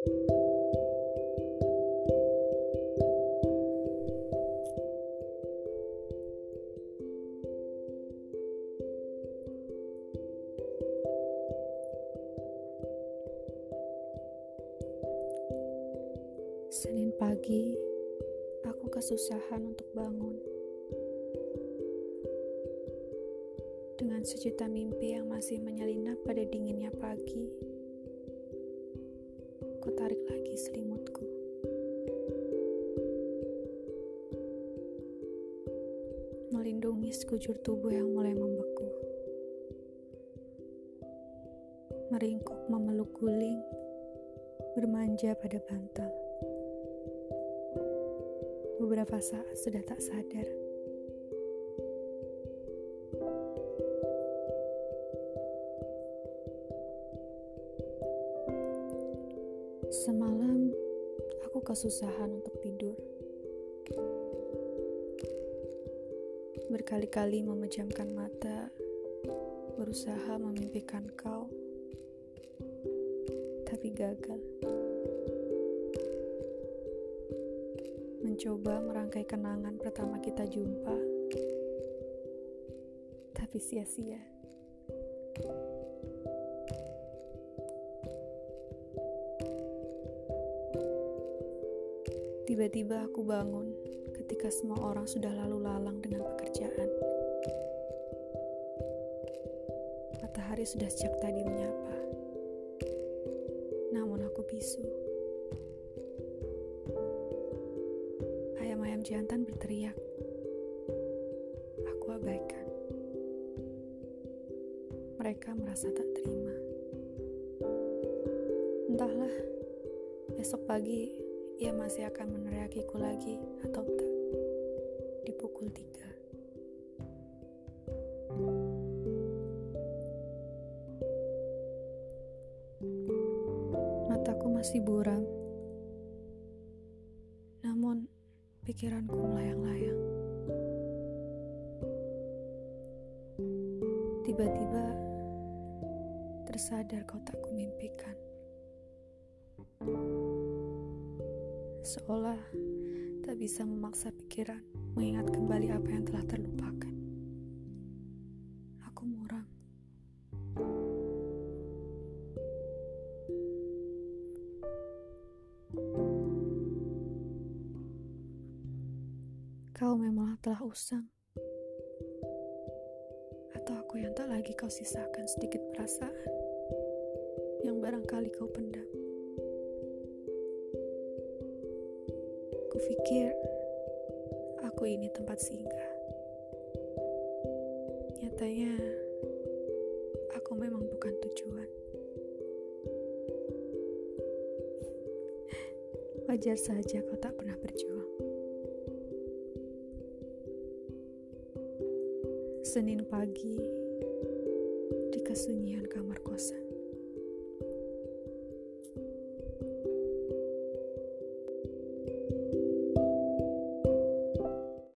Senin pagi, aku kesusahan untuk bangun. Dengan sejuta mimpi yang masih menyelinap pada dinginnya selimutku. Melindungi sekujur tubuh yang mulai membeku. Meringkuk memeluk guling, bermanja pada bantal beberapa saat sudah tak sadar. Semalam aku kesusahan untuk tidur. Berkali-kali memejamkan mata, berusaha memimpikan kau, tapi gagal. mencoba merangkai kenangan pertama kita jumpa, tapi sia-sia. Tiba-tiba aku bangun ketika semua orang sudah lalu lalang dengan pekerjaan. Matahari sudah sejak tadi menyapa. Namun aku bisu. ayam jantan berteriak. Aku abaikan. Mereka merasa tak terima. Entahlah, esok pagi ia masih akan meneriakiku lagi atau tak. Di pukul tiga. Mataku masih buram. Namun, pikiranku melayang-layang. Tiba-tiba tersadar kau tak kumimpikan. Seolah tak bisa memaksa pikiran mengingat kembali apa yang telah terlupakan. Aku muram. Kau memang telah usang. Atau aku yang tak lagi kau sisakan sedikit perasaan yang barangkali kau pendam. Kupikir aku ini tempat singgah. Nyatanya aku memang bukan tujuan. Wajar saja kau tak pernah berjuang. Senin pagi di kesunyian